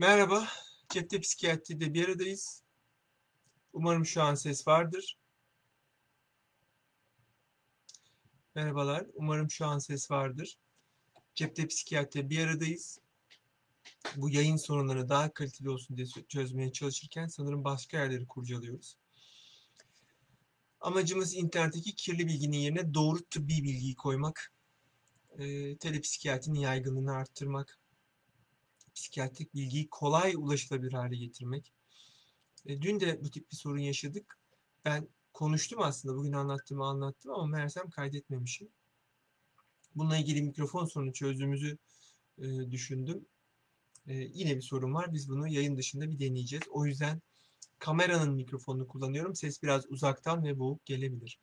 Merhaba, Cepte Psikiyatri'de bir aradayız. Umarım şu an ses vardır. Merhabalar, umarım şu an ses vardır. Cepte Psikiyatri'de bir aradayız. Bu yayın sorunları daha kaliteli olsun diye çözmeye çalışırken sanırım başka yerleri kurcalıyoruz. Amacımız internetteki kirli bilginin yerine doğru tıbbi bilgiyi koymak, e, telepsikiyatrinin yaygınlığını arttırmak, psikiyatrik bilgiyi kolay ulaşılabilir hale getirmek. E, dün de bu tip bir sorun yaşadık. Ben konuştum aslında. Bugün anlattığımı anlattım ama meğersem kaydetmemişim. Bununla ilgili mikrofon sorunu çözdüğümüzü e, düşündüm. E, yine bir sorun var. Biz bunu yayın dışında bir deneyeceğiz. O yüzden kameranın mikrofonunu kullanıyorum. Ses biraz uzaktan ve boğuk gelebilir.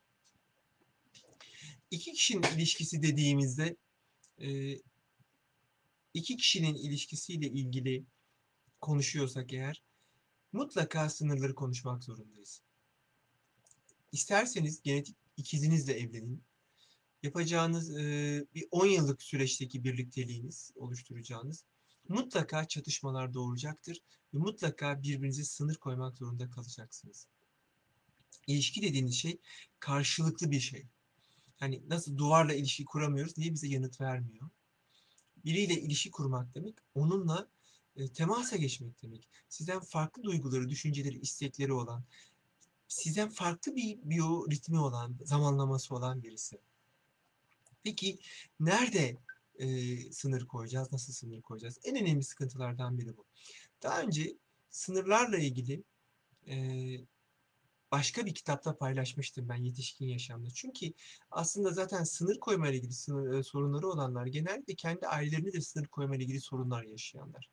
İki kişinin ilişkisi dediğimizde e, iki kişinin ilişkisiyle ilgili konuşuyorsak eğer mutlaka sınırları konuşmak zorundayız. İsterseniz genetik ikizinizle evlenin. Yapacağınız e, bir 10 yıllık süreçteki birlikteliğiniz oluşturacağınız mutlaka çatışmalar doğuracaktır ve mutlaka birbirinize sınır koymak zorunda kalacaksınız. İlişki dediğiniz şey karşılıklı bir şey. Yani nasıl duvarla ilişki kuramıyoruz, niye bize yanıt vermiyor? Biriyle ilişki kurmak demek, onunla e, temasa geçmek demek. Sizden farklı duyguları, düşünceleri, istekleri olan, sizden farklı bir biyoritmi olan, zamanlaması olan birisi. Peki nerede e, sınır koyacağız, nasıl sınır koyacağız? En önemli sıkıntılardan biri bu. Daha önce sınırlarla ilgili e, başka bir kitapta paylaşmıştım ben yetişkin yaşamda. Çünkü aslında zaten sınır koyma ile ilgili sınır, e, sorunları olanlar genellikle kendi ailelerinde de sınır koyma ile ilgili sorunlar yaşayanlar.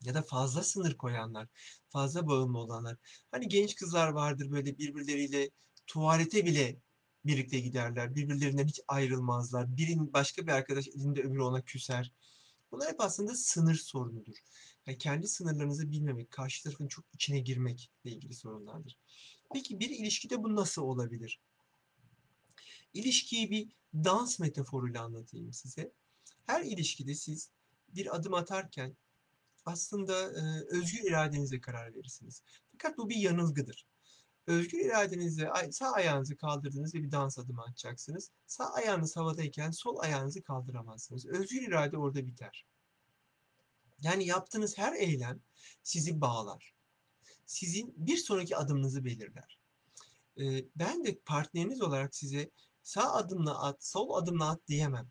Ya da fazla sınır koyanlar, fazla bağımlı olanlar. Hani genç kızlar vardır böyle birbirleriyle tuvalete bile birlikte giderler. Birbirlerinden hiç ayrılmazlar. Birinin başka bir arkadaş elinde öbürü ona küser. Bunlar hep aslında sınır sorunudur. Yani kendi sınırlarınızı bilmemek, karşı tarafın çok içine girmekle ilgili sorunlardır. Peki bir ilişkide bu nasıl olabilir? İlişkiyi bir dans metaforuyla anlatayım size. Her ilişkide siz bir adım atarken aslında e, özgür iradenizle karar verirsiniz. Fakat bu bir yanılgıdır. Özgür iradenizle sağ ayağınızı kaldırdınız ve bir dans adımı atacaksınız. Sağ ayağınız havadayken sol ayağınızı kaldıramazsınız. Özgür irade orada biter. Yani yaptığınız her eylem sizi bağlar. Sizin bir sonraki adımınızı belirler. Ee, ben de partneriniz olarak size sağ adımla at, sol adımla at diyemem.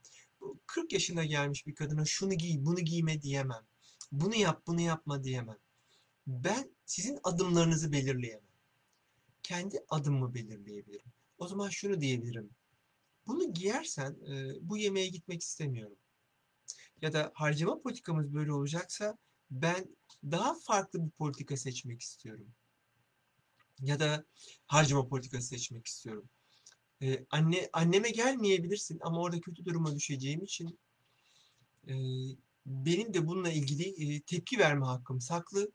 40 yaşına gelmiş bir kadına şunu giy, bunu giyme diyemem. Bunu yap, bunu yapma diyemem. Ben sizin adımlarınızı belirleyemem. Kendi adımımı belirleyebilirim. O zaman şunu diyebilirim. Bunu giyersen e, bu yemeğe gitmek istemiyorum ya da harcama politikamız böyle olacaksa ben daha farklı bir politika seçmek istiyorum. Ya da harcama politikası seçmek istiyorum. Ee, anne anneme gelmeyebilirsin ama orada kötü duruma düşeceğim için e, benim de bununla ilgili e, tepki verme hakkım saklı.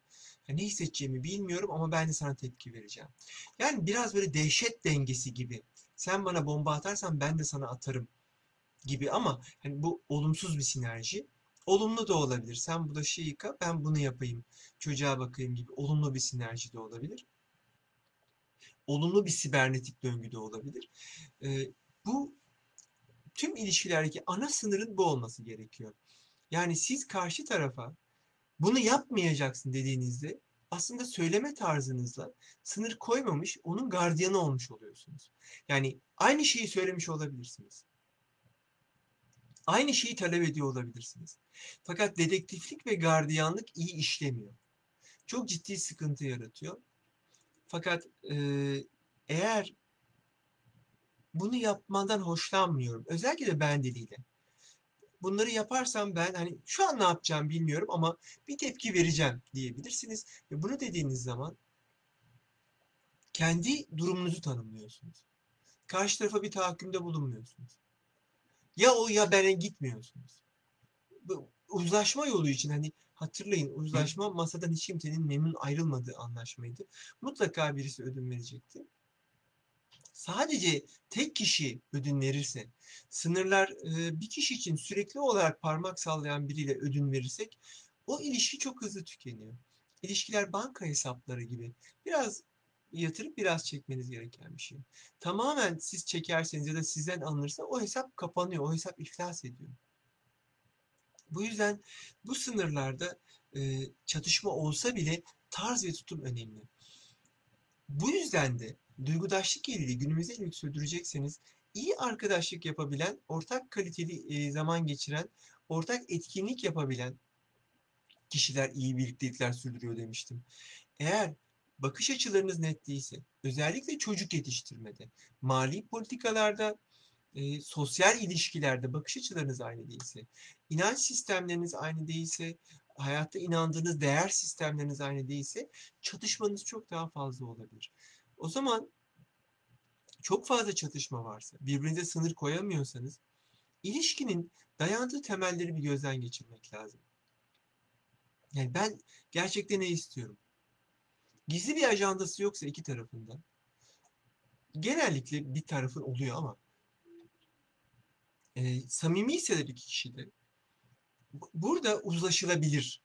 ne hissedeceğimi bilmiyorum ama ben de sana tepki vereceğim. Yani biraz böyle dehşet dengesi gibi. Sen bana bomba atarsan ben de sana atarım gibi ama hani bu olumsuz bir sinerji. Olumlu da olabilir. Sen bulaşığı yıka, ben bunu yapayım. Çocuğa bakayım gibi olumlu bir sinerji de olabilir. Olumlu bir sibernetik döngü de olabilir. Ee, bu tüm ilişkilerdeki ana sınırın bu olması gerekiyor. Yani siz karşı tarafa bunu yapmayacaksın dediğinizde aslında söyleme tarzınızla sınır koymamış, onun gardiyanı olmuş oluyorsunuz. Yani aynı şeyi söylemiş olabilirsiniz. Aynı şeyi talep ediyor olabilirsiniz. Fakat dedektiflik ve gardiyanlık iyi işlemiyor. Çok ciddi sıkıntı yaratıyor. Fakat e, eğer bunu yapmadan hoşlanmıyorum. Özellikle de ben diliyle. Bunları yaparsam ben hani şu an ne yapacağım bilmiyorum ama bir tepki vereceğim diyebilirsiniz. Ve bunu dediğiniz zaman kendi durumunuzu tanımlıyorsunuz. Karşı tarafa bir tahakkümde bulunmuyorsunuz. Ya o ya bene gitmiyorsunuz. Bu uzlaşma yolu için hani hatırlayın uzlaşma masadan hiç kimsenin memnun ayrılmadığı anlaşmaydı. Mutlaka birisi ödün verecekti. Sadece tek kişi ödün verirse, sınırlar bir kişi için sürekli olarak parmak sallayan biriyle ödün verirsek o ilişki çok hızlı tükeniyor. İlişkiler banka hesapları gibi. Biraz yatırıp biraz çekmeniz gereken bir şey. Tamamen siz çekerseniz ya da sizden alınırsa o hesap kapanıyor. O hesap iflas ediyor. Bu yüzden bu sınırlarda e, çatışma olsa bile tarz ve tutum önemli. Bu yüzden de duygudaşlık ilgili günümüzde ilgili sürdürecekseniz iyi arkadaşlık yapabilen, ortak kaliteli e, zaman geçiren, ortak etkinlik yapabilen kişiler iyi birliktelikler sürdürüyor demiştim. Eğer bakış açılarınız net değilse, özellikle çocuk yetiştirmede, mali politikalarda, e, sosyal ilişkilerde bakış açılarınız aynı değilse, inanç sistemleriniz aynı değilse, hayatta inandığınız değer sistemleriniz aynı değilse çatışmanız çok daha fazla olabilir. O zaman çok fazla çatışma varsa, birbirinize sınır koyamıyorsanız ilişkinin dayandığı temelleri bir gözden geçirmek lazım. Yani ben gerçekten ne istiyorum? Gizli bir ajandası yoksa iki tarafında genellikle bir tarafın oluyor ama e, samimi ise iki kişi de burada uzlaşılabilir.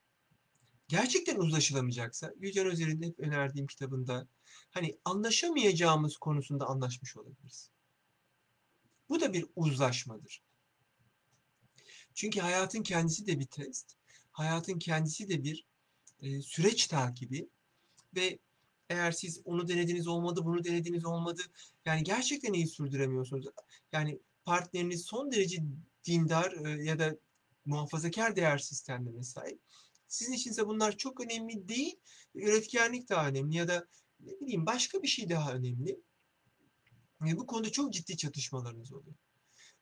Gerçekten uzlaşılamayacaksa Gülcan Özer'in hep önerdiğim kitabında hani anlaşamayacağımız konusunda anlaşmış olabiliriz. Bu da bir uzlaşmadır. Çünkü hayatın kendisi de bir test. Hayatın kendisi de bir e, süreç takibi ve eğer siz onu denediniz olmadı, bunu denediniz olmadı. Yani gerçekten iyi sürdüremiyorsunuz. Yani partneriniz son derece dindar e, ya da muhafazakar değer sistemlerine sahip. Sizin için ise bunlar çok önemli değil. Üretkenlik daha önemli ya da ne bileyim başka bir şey daha önemli. Ve bu konuda çok ciddi çatışmalarınız oluyor.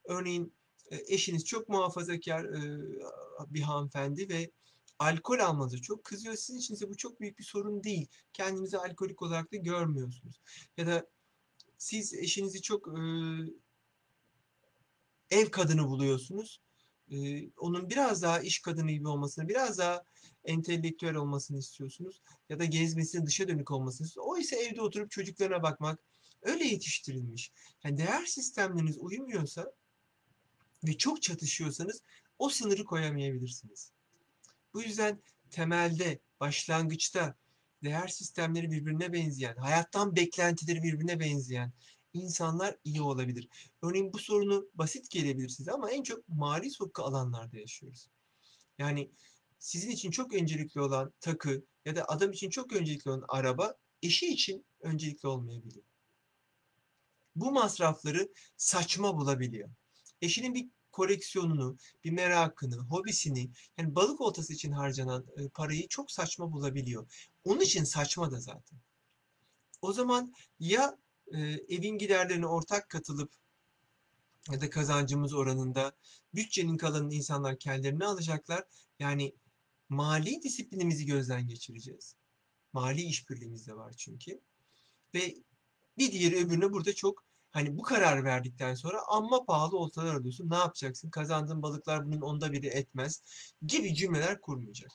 Örneğin e, eşiniz çok muhafazakar e, bir hanımefendi ve alkol almanıza çok kızıyor. Sizin için ise bu çok büyük bir sorun değil. Kendinizi alkolik olarak da görmüyorsunuz. Ya da siz eşinizi çok e, ev kadını buluyorsunuz. onun biraz daha iş kadını gibi olmasını, biraz daha entelektüel olmasını istiyorsunuz. Ya da gezmesini, dışa dönük olmasını istiyorsunuz. O ise evde oturup çocuklarına bakmak. Öyle yetiştirilmiş. Yani değer sistemleriniz uyumuyorsa ve çok çatışıyorsanız o sınırı koyamayabilirsiniz. Bu yüzden temelde, başlangıçta değer sistemleri birbirine benzeyen, hayattan beklentileri birbirine benzeyen insanlar iyi olabilir. Örneğin bu sorunu basit gelebilir size ama en çok mali sokku alanlarda yaşıyoruz. Yani sizin için çok öncelikli olan takı ya da adam için çok öncelikli olan araba eşi için öncelikli olmayabilir. Bu masrafları saçma bulabiliyor. Eşinin bir koleksiyonunu, bir merakını, hobisini, yani balık oltası için harcanan e, parayı çok saçma bulabiliyor. Onun için saçma da zaten. O zaman ya e, evin giderlerine ortak katılıp ya da kazancımız oranında bütçenin kalanını insanlar kendilerine alacaklar. Yani mali disiplinimizi gözden geçireceğiz. Mali işbirliğimiz de var çünkü. Ve bir diğeri öbürüne burada çok Hani bu karar verdikten sonra amma pahalı oltalar alıyorsun. Ne yapacaksın? Kazandığın balıklar bunun onda biri etmez gibi cümleler kurmayacak.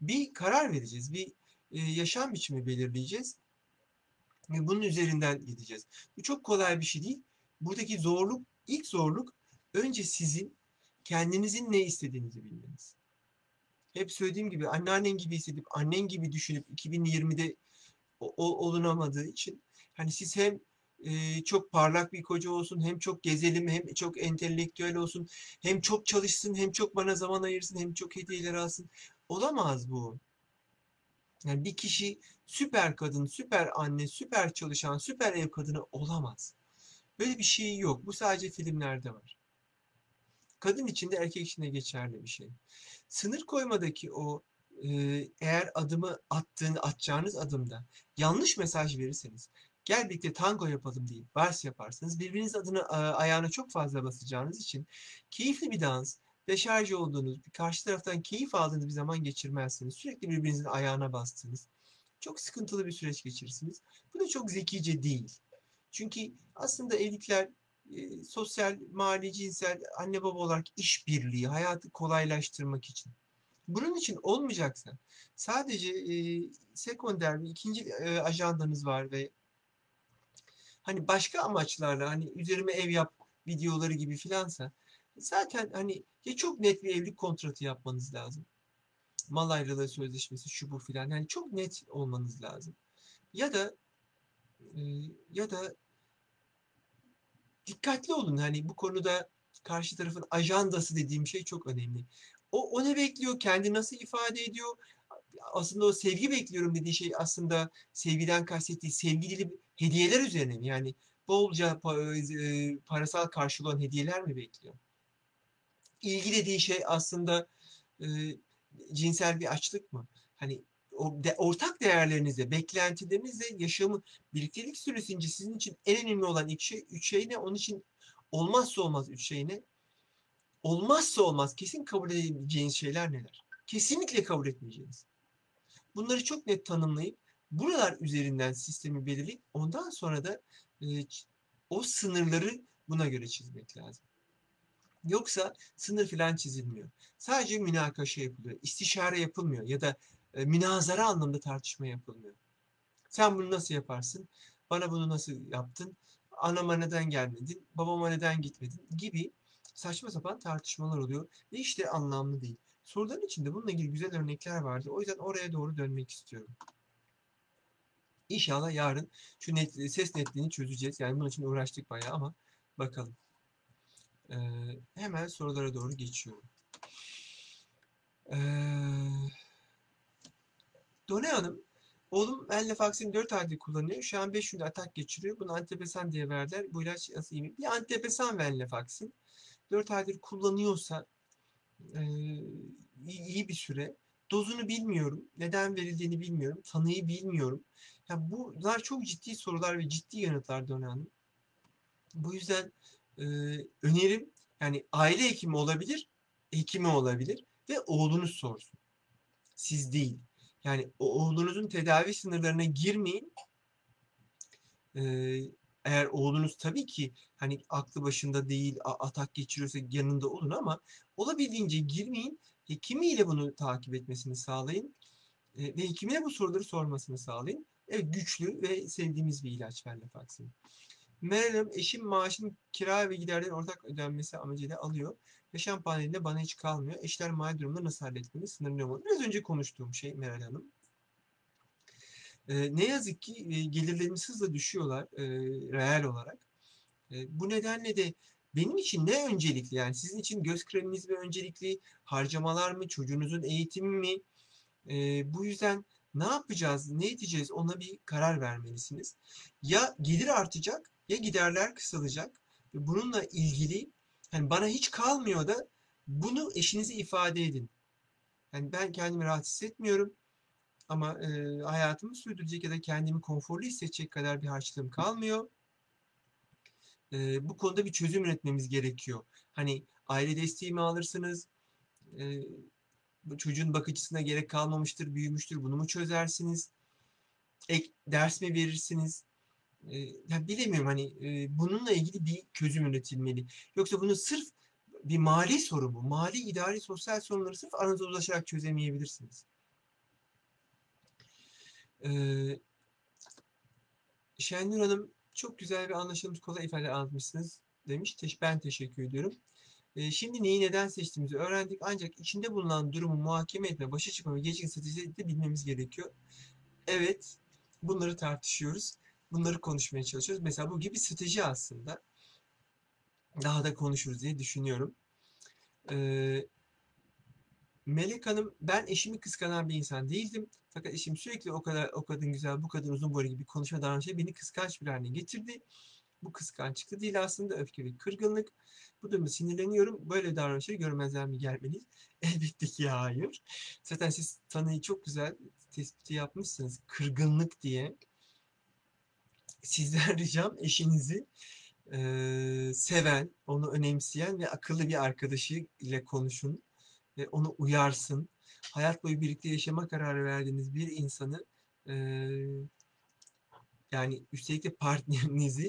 Bir karar vereceğiz. Bir yaşam biçimi belirleyeceğiz. Ve bunun üzerinden gideceğiz. Bu çok kolay bir şey değil. Buradaki zorluk, ilk zorluk önce sizin kendinizin ne istediğinizi bilmeniz. Hep söylediğim gibi anneannen gibi hissedip annen gibi düşünüp 2020'de olunamadığı için hani siz hem çok parlak bir koca olsun, hem çok gezelim, hem çok entelektüel olsun, hem çok çalışsın, hem çok bana zaman ayırsın, hem çok hediyeler alsın. Olamaz bu. Yani bir kişi süper kadın, süper anne, süper çalışan, süper ev kadını olamaz. Böyle bir şey yok. Bu sadece filmlerde var. Kadın için de erkek için de geçerli bir şey. Sınır koymadaki o eğer adımı attığın, atacağınız adımda yanlış mesaj verirseniz, gel birlikte tango yapalım deyip vals yaparsanız birbiriniz adını ayağına çok fazla basacağınız için keyifli bir dans, deşarj olduğunuz, karşı taraftan keyif aldığınız bir zaman geçirmezsiniz. Sürekli birbirinizin ayağına bastığınız çok sıkıntılı bir süreç geçirirsiniz. Bu da çok zekice değil. Çünkü aslında evlilikler e, sosyal, mali, cinsel, anne baba olarak işbirliği, hayatı kolaylaştırmak için. Bunun için olmayacaksa sadece e, sekonder ikinci e, ajandanız var ve hani başka amaçlarla hani üzerime ev yap videoları gibi filansa zaten hani ya çok net bir evlilik kontratı yapmanız lazım. mal ayrılığı sözleşmesi şu bu filan. Yani çok net olmanız lazım. Ya da e, ya da dikkatli olun. Hani bu konuda karşı tarafın ajandası dediğim şey çok önemli. O, o ne bekliyor? Kendi nasıl ifade ediyor? Aslında o sevgi bekliyorum dediği şey aslında sevgiden kastettiği sevgili hediyeler üzerine mi? Yani bolca e, parasal karşılığı olan hediyeler mi bekliyor? İlgi dediği şey aslında e, cinsel bir açlık mı? Hani de, ortak değerlerinizle, beklentilerinizle yaşamı birliktelik süresince sizin için en önemli olan iki şey, üç şey ne? Onun için olmazsa olmaz üç şey ne? Olmazsa olmaz kesin kabul edeceğiniz şeyler neler? Kesinlikle kabul etmeyeceğiniz. Bunları çok net tanımlayıp buralar üzerinden sistemi belirleyip ondan sonra da e, o sınırları buna göre çizmek lazım. Yoksa sınır falan çizilmiyor. Sadece münakaşa yapılıyor. istişare yapılmıyor ya da e, münazara anlamda tartışma yapılmıyor. Sen bunu nasıl yaparsın? Bana bunu nasıl yaptın? Anama neden gelmedin? Babama neden gitmedin? Gibi saçma sapan tartışmalar oluyor ve işte anlamlı değil. Soruların içinde bununla ilgili güzel örnekler vardı. O yüzden oraya doğru dönmek istiyorum. İnşallah yarın şu net, ses netliğini çözeceğiz. Yani bunun için uğraştık bayağı ama bakalım. Ee, hemen sorulara doğru geçiyorum. Ee, Done Hanım, oğlum Venlafaxin 4 aydır kullanıyor. Şu an 5 günde atak geçiriyor. Bunu antidepresan diye verdiler. Bu ilaç nasıl iyi mi? Bir antidepresan Venlafaxin. 4 aydır kullanıyorsa e, iyi bir süre. Dozunu bilmiyorum. Neden verildiğini bilmiyorum. Tanıyı bilmiyorum. Yani bunlar çok ciddi sorular ve ciddi yanıtlar Hanım. Bu yüzden e, önerim yani aile hekimi olabilir, hekimi olabilir ve oğlunuz sorsun. Siz değil. Yani oğlunuzun tedavi sınırlarına girmeyin. Ee, eğer oğlunuz tabii ki hani aklı başında değil, atak geçiriyorsa yanında olun ama olabildiğince girmeyin. Hekimiyle bunu takip etmesini sağlayın. E, ve hekimine bu soruları sormasını sağlayın. Evet güçlü ve sevdiğimiz bir ilaç Venlafaxin. Meral Hanım eşim maaşın kira ve giderlerin ortak ödenmesi amacıyla alıyor. Yaşam panelinde bana hiç kalmıyor. Eşler mali durumda nasıl halletmeli? Sınırlı olmalı. Biraz önce konuştuğum şey Meral Hanım. Ee, ne yazık ki e, gelirlerimiz hızla düşüyorlar e, reel olarak. E, bu nedenle de benim için ne öncelikli? Yani sizin için göz kreminiz mi öncelikli? Harcamalar mı? Çocuğunuzun eğitimi mi? E, bu yüzden ne yapacağız, ne edeceğiz ona bir karar vermelisiniz. Ya gelir artacak ya giderler kısalacak. Bununla ilgili yani bana hiç kalmıyor da bunu eşinize ifade edin. Yani ben kendimi rahat hissetmiyorum ama e, hayatımı sürdürecek ya da kendimi konforlu hissedecek kadar bir harçlığım kalmıyor. E, bu konuda bir çözüm üretmemiz gerekiyor. Hani aile desteği mi alırsınız? E, çocuğun bakıcısına gerek kalmamıştır, büyümüştür. Bunu mu çözersiniz? Ek ders mi verirsiniz? E, ya bilemiyorum hani e, bununla ilgili bir çözüm üretilmeli. Yoksa bunu sırf bir mali sorun bu. Mali, idari, sosyal sorunları sırf aranızda uzlaşarak çözemeyebilirsiniz. Ee, Şenur Hanım çok güzel bir anlaşılmış kolay ifade anlatmışsınız demiş. Ben teşekkür ediyorum. Ee, şimdi neyi neden seçtiğimizi öğrendik ancak içinde bulunan durumu muhakeme etme, başa çıkma ve geçici strateji de bilmemiz gerekiyor. Evet, bunları tartışıyoruz. Bunları konuşmaya çalışıyoruz. Mesela bu gibi strateji aslında. Daha da konuşuruz diye düşünüyorum. Ee, Melek Hanım, ben eşimi kıskanan bir insan değildim. Fakat eşim sürekli o kadar o kadın güzel, bu kadın uzun boylu gibi konuşma davranışı beni kıskanç bir haline getirdi. Bu kıskançlık değil aslında öfke ve kırgınlık. Bu durumda sinirleniyorum. Böyle davranışları görmezler mi gelmeliyiz? Elbette ki hayır. Zaten siz tanıyı çok güzel tespiti yapmışsınız. Kırgınlık diye. Sizden ricam eşinizi e, seven, onu önemseyen ve akıllı bir arkadaşı ile konuşun. Ve onu uyarsın. Hayat boyu birlikte yaşama kararı verdiğiniz bir insanı e, yani üstelik de partnerinizi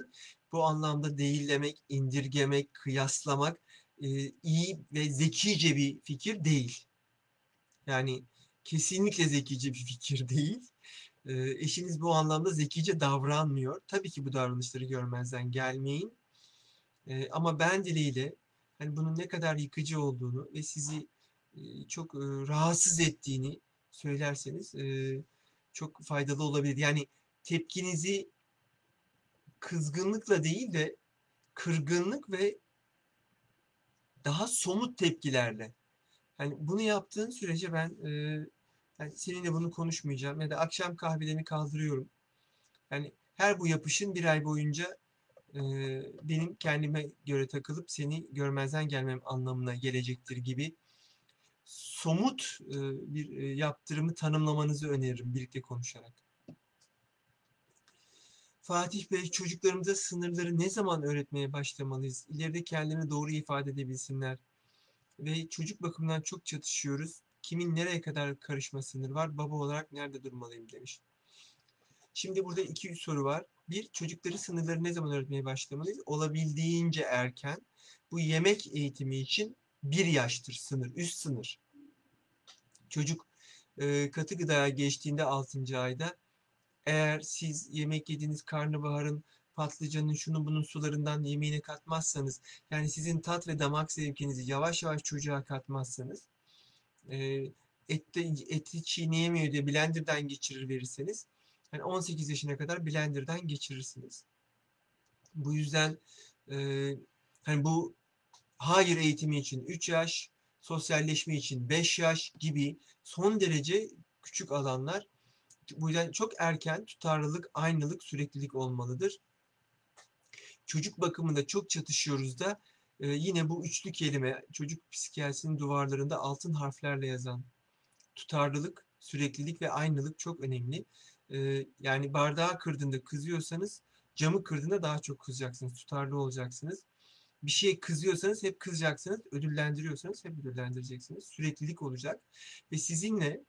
bu anlamda değillemek, indirgemek, kıyaslamak e, iyi ve zekice bir fikir değil. Yani kesinlikle zekice bir fikir değil. E, eşiniz bu anlamda zekice davranmıyor. Tabii ki bu davranışları görmezden gelmeyin. E, ama ben dileğiyle hani bunun ne kadar yıkıcı olduğunu ve sizi çok rahatsız ettiğini söylerseniz çok faydalı olabilir. Yani tepkinizi kızgınlıkla değil de kırgınlık ve daha somut tepkilerle. Yani bunu yaptığın sürece ben yani seninle bunu konuşmayacağım ya da akşam kahvelerini kaldırıyorum. Yani her bu yapışın bir ay boyunca e, benim kendime göre takılıp seni görmezden gelmem anlamına gelecektir gibi somut e, bir e, yaptırımı tanımlamanızı öneririm birlikte konuşarak. Fatih Bey, çocuklarımıza sınırları ne zaman öğretmeye başlamalıyız? İleride kendilerini doğru ifade edebilsinler. Ve çocuk bakımından çok çatışıyoruz. Kimin nereye kadar karışma sınır var? Baba olarak nerede durmalıyım demiş. Şimdi burada iki soru var. Bir, çocukları sınırları ne zaman öğretmeye başlamalıyız? Olabildiğince erken. Bu yemek eğitimi için bir yaştır sınır, üst sınır. Çocuk e, katı gıdaya geçtiğinde 6. ayda eğer siz yemek yediğiniz karnabaharın, patlıcanın, şunun bunun sularından yemeğine katmazsanız, yani sizin tat ve damak zevkinizi yavaş yavaş çocuğa katmazsanız, e, ette, eti çiğneyemiyor diye blenderdan geçirir verirseniz, yani 18 yaşına kadar blenderdan geçirirsiniz. Bu yüzden e, hani bu hayır eğitimi için 3 yaş, sosyalleşme için 5 yaş gibi son derece küçük alanlar bu yüzden çok erken tutarlılık, aynılık, süreklilik olmalıdır. Çocuk bakımında çok çatışıyoruz da e, yine bu üçlü kelime çocuk psikiyatrisinin duvarlarında altın harflerle yazan tutarlılık, süreklilik ve aynılık çok önemli. E, yani bardağı kırdığında kızıyorsanız camı kırdığında daha çok kızacaksınız, tutarlı olacaksınız. Bir şeye kızıyorsanız hep kızacaksınız, ödüllendiriyorsanız hep ödüllendireceksiniz. Süreklilik olacak ve sizinle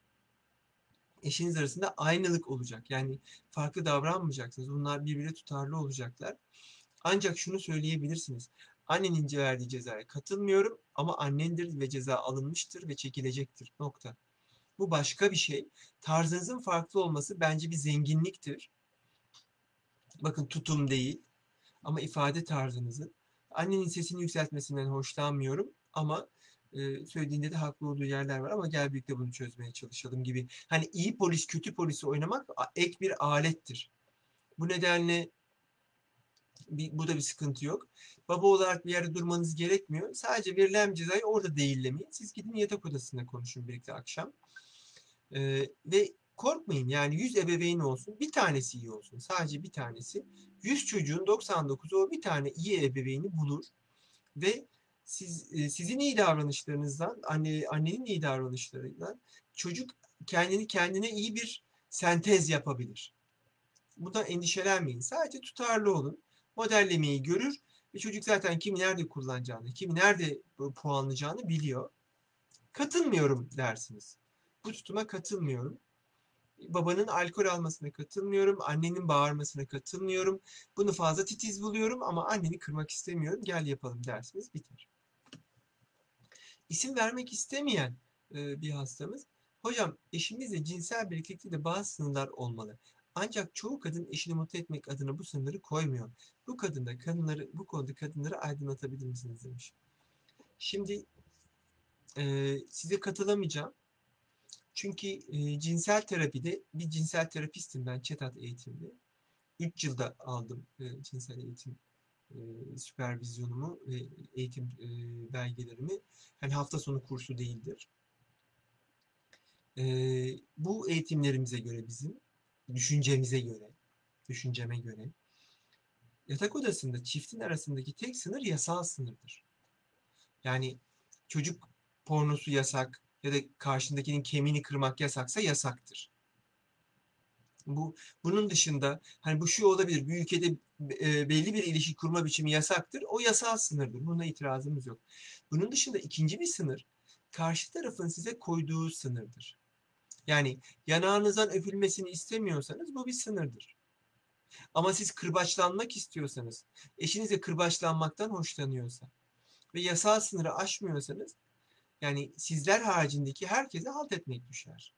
eşiniz arasında aynılık olacak. Yani farklı davranmayacaksınız. Bunlar birbirine tutarlı olacaklar. Ancak şunu söyleyebilirsiniz. Annenin verdiği cezaya katılmıyorum ama annendir ve ceza alınmıştır ve çekilecektir. Nokta. Bu başka bir şey. Tarzınızın farklı olması bence bir zenginliktir. Bakın tutum değil ama ifade tarzınızın. Annenin sesini yükseltmesinden hoşlanmıyorum ama e, söylediğinde de haklı olduğu yerler var ama gel birlikte bunu çözmeye çalışalım gibi. Hani iyi polis kötü polisi oynamak ek bir alettir. Bu nedenle bir, burada bir sıkıntı yok. Baba olarak bir yerde durmanız gerekmiyor. Sadece verilen cezayı orada değillemeyin. Siz gidin yatak odasında konuşun birlikte akşam. Ee, ve korkmayın yani 100 ebeveyn olsun bir tanesi iyi olsun. Sadece bir tanesi. 100 çocuğun 99'u o bir tane iyi ebeveyni bulur. Ve siz e, sizin iyi davranışlarınızdan, anne annenin iyi davranışlarından çocuk kendini kendine iyi bir sentez yapabilir. Bundan endişelenmeyin. Sadece tutarlı olun. Modellemeyi görür ve çocuk zaten kimi nerede kullanacağını, kimi nerede puanlayacağını biliyor. Katılmıyorum dersiniz. Bu tutuma katılmıyorum. Babanın alkol almasına katılmıyorum. Annenin bağırmasına katılmıyorum. Bunu fazla titiz buluyorum ama anneni kırmak istemiyorum. Gel yapalım dersiniz biter isim vermek istemeyen e, bir hastamız. Hocam eşimizle cinsel birliktelikte bazı sınırlar olmalı. Ancak çoğu kadın eşini mutlu etmek adına bu sınırları koymuyor. Bu kadında kadınları bu konuda kadınları aydınlatabilir misiniz demiş. Şimdi e, size katılamayacağım. Çünkü e, cinsel terapide bir cinsel terapistim ben Çetat eğitimde. 3 yılda aldım e, cinsel eğitim e, süpervizyonumu ve eğitim e, belgelerimi hani hafta sonu kursu değildir. E, bu eğitimlerimize göre bizim düşüncemize göre düşünceme göre yatak odasında çiftin arasındaki tek sınır yasal sınırdır. Yani çocuk pornosu yasak ya da karşındakinin kemiğini kırmak yasaksa yasaktır. Bu bunun dışında hani bu şu olabilir. Bir ülkede e, belli bir ilişki kurma biçimi yasaktır. O yasal sınırdır. Buna itirazımız yok. Bunun dışında ikinci bir sınır karşı tarafın size koyduğu sınırdır. Yani yanağınızdan öpülmesini istemiyorsanız bu bir sınırdır. Ama siz kırbaçlanmak istiyorsanız, eşiniz de kırbaçlanmaktan hoşlanıyorsa ve yasal sınırı aşmıyorsanız yani sizler haricindeki herkese halt etmek düşer.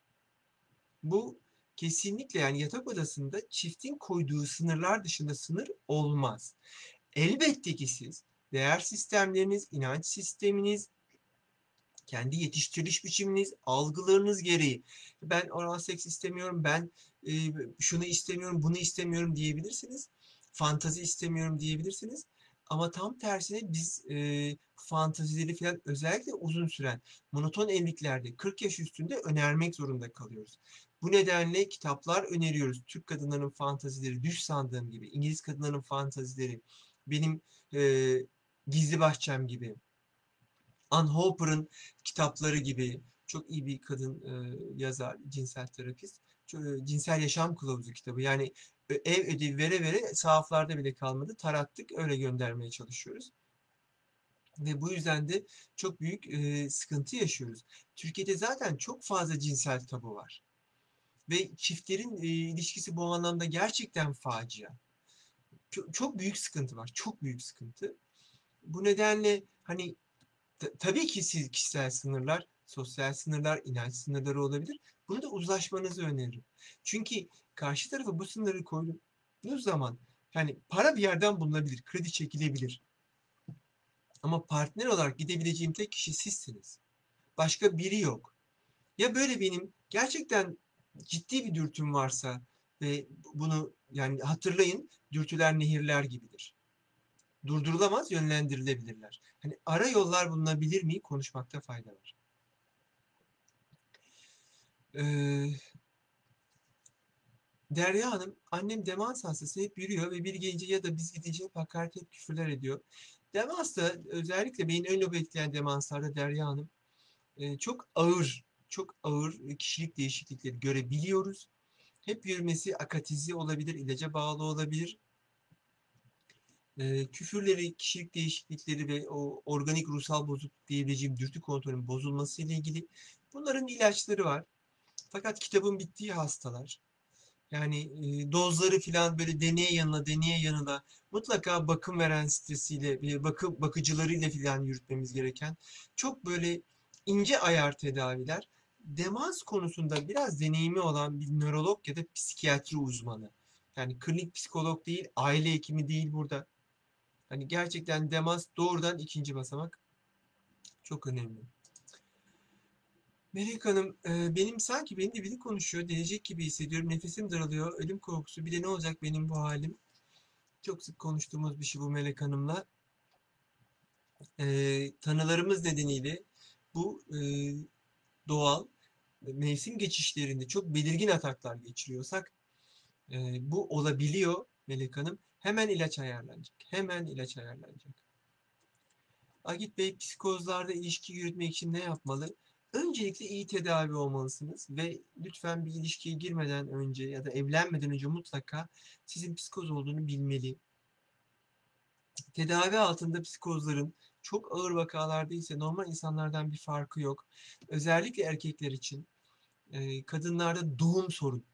Bu kesinlikle yani yatak odasında çiftin koyduğu sınırlar dışında sınır olmaz. Elbette ki siz değer sistemleriniz, inanç sisteminiz, kendi yetiştiriliş biçiminiz, algılarınız gereği ben oral seks istemiyorum, ben e, şunu istemiyorum, bunu istemiyorum diyebilirsiniz. Fantazi istemiyorum diyebilirsiniz. Ama tam tersine biz e, fantazileri falan özellikle uzun süren monoton evliliklerde 40 yaş üstünde önermek zorunda kalıyoruz. Bu nedenle kitaplar öneriyoruz. Türk kadınların fantazileri, düş sandığım gibi, İngiliz kadınların fantazileri, benim e, Gizli Bahçem gibi, Ann Hopper'ın kitapları gibi çok iyi bir kadın e, yazar, cinsel terapist. Cinsel Yaşam Kılavuzu kitabı. Yani ev ödevi vere vere sahaflarda bile kalmadı. Tarattık, öyle göndermeye çalışıyoruz. Ve bu yüzden de çok büyük e, sıkıntı yaşıyoruz. Türkiye'de zaten çok fazla cinsel tabu var. Ve çiftlerin e, ilişkisi bu anlamda gerçekten facia. Çok, çok büyük sıkıntı var. Çok büyük sıkıntı. Bu nedenle hani tabii ki siz kişisel sınırlar, sosyal sınırlar, inanç sınırları olabilir. Bunu da uzlaşmanızı öneririm. Çünkü karşı tarafa bu sınırı koyduğunuz zaman yani para bir yerden bulunabilir, kredi çekilebilir. Ama partner olarak gidebileceğim tek kişi sizsiniz. Başka biri yok. Ya böyle benim gerçekten ciddi bir dürtüm varsa ve bunu yani hatırlayın dürtüler nehirler gibidir. Durdurulamaz, yönlendirilebilirler. Hani ara yollar bulunabilir mi? Konuşmakta fayda var. Ee, Derya Hanım, annem demans hastası hep yürüyor ve bir gelince ya da biz gidince hep hakaret hep küfürler ediyor. Demans da özellikle beyin ön lobu etkileyen demanslarda Derya Hanım e, çok ağır, çok ağır kişilik değişiklikleri görebiliyoruz. Hep yürümesi akatizi olabilir, ilaca bağlı olabilir. E, küfürleri, kişilik değişiklikleri ve o organik ruhsal bozukluk diyebileceğim dürtü kontrolünün bozulması ile ilgili bunların ilaçları var. Fakat kitabın bittiği hastalar, yani dozları falan böyle deneye yanına deneye yanına mutlaka bakım veren stresiyle, bakım bakıcılarıyla falan yürütmemiz gereken çok böyle ince ayar tedaviler. Demans konusunda biraz deneyimi olan bir nörolog ya da psikiyatri uzmanı. Yani klinik psikolog değil, aile hekimi değil burada. Hani gerçekten demans doğrudan ikinci basamak. Çok önemli. Melek Hanım, e, benim sanki benimle biri konuşuyor, deneyecek gibi hissediyorum. Nefesim daralıyor, ölüm korkusu. Bir de ne olacak benim bu halim? Çok sık konuştuğumuz bir şey bu Melek Hanım'la. E, tanılarımız nedeniyle bu e, doğal mevsim geçişlerinde çok belirgin ataklar geçiriyorsak e, bu olabiliyor Melek Hanım. Hemen ilaç ayarlanacak. Hemen ilaç ayarlanacak. Agit Bey psikozlarda ilişki yürütmek için ne yapmalı? Öncelikle iyi tedavi olmalısınız ve lütfen bir ilişkiye girmeden önce ya da evlenmeden önce mutlaka sizin psikoz olduğunu bilmeli. Tedavi altında psikozların çok ağır vakalarda ise normal insanlardan bir farkı yok. Özellikle erkekler için kadınlarda doğum sorun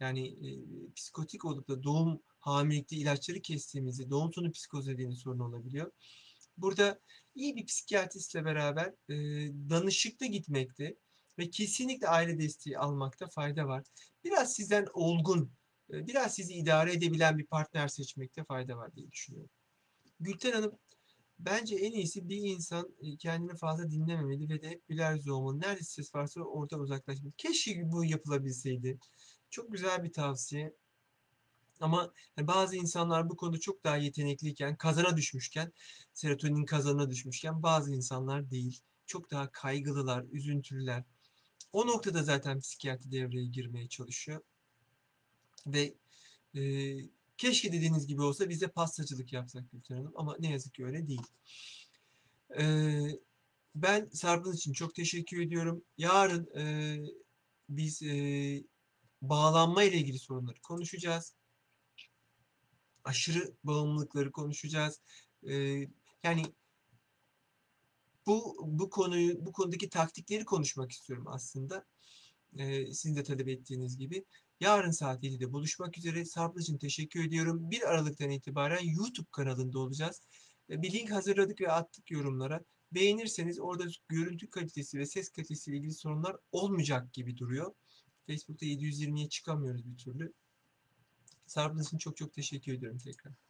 yani e, psikotik olup da doğum hamilelikte ilaçları kestiğimizde doğum sonu psikoz dediğiniz sorun olabiliyor. Burada iyi bir psikiyatristle beraber e, danışıklı gitmekte ve kesinlikle aile desteği almakta fayda var. Biraz sizden olgun, e, biraz sizi idare edebilen bir partner seçmekte fayda var diye düşünüyorum. Gülten Hanım, bence en iyisi bir insan kendini fazla dinlememeli ve de hep güler yüzlü olmalı. Nerede ses varsa orada uzaklaşmalı. Keşke bu yapılabilseydi. Çok güzel bir tavsiye. Ama bazı insanlar bu konuda çok daha yetenekliyken, kazana düşmüşken, serotonin kazana düşmüşken bazı insanlar değil. Çok daha kaygılılar, üzüntülüler. O noktada zaten psikiyatri devreye girmeye çalışıyor. Ve e, keşke dediğiniz gibi olsa biz de pastacılık yapsak Gülten Hanım ama ne yazık ki öyle değil. E, ben Sarp'ın için çok teşekkür ediyorum. Yarın e, biz e, bağlanma ile ilgili sorunları konuşacağız. Aşırı bağımlılıkları konuşacağız. Ee, yani bu bu konuyu bu konudaki taktikleri konuşmak istiyorum aslında. Ee, sizin de talep ettiğiniz gibi. Yarın saat 7'de buluşmak üzere. Sarp için teşekkür ediyorum. 1 Aralık'tan itibaren YouTube kanalında olacağız. Bir link hazırladık ve attık yorumlara. Beğenirseniz orada görüntü kalitesi ve ses kalitesi ile ilgili sorunlar olmayacak gibi duruyor. Facebook'ta 720'ye çıkamıyoruz bir türlü. Sarp'ın için çok çok teşekkür ediyorum tekrar.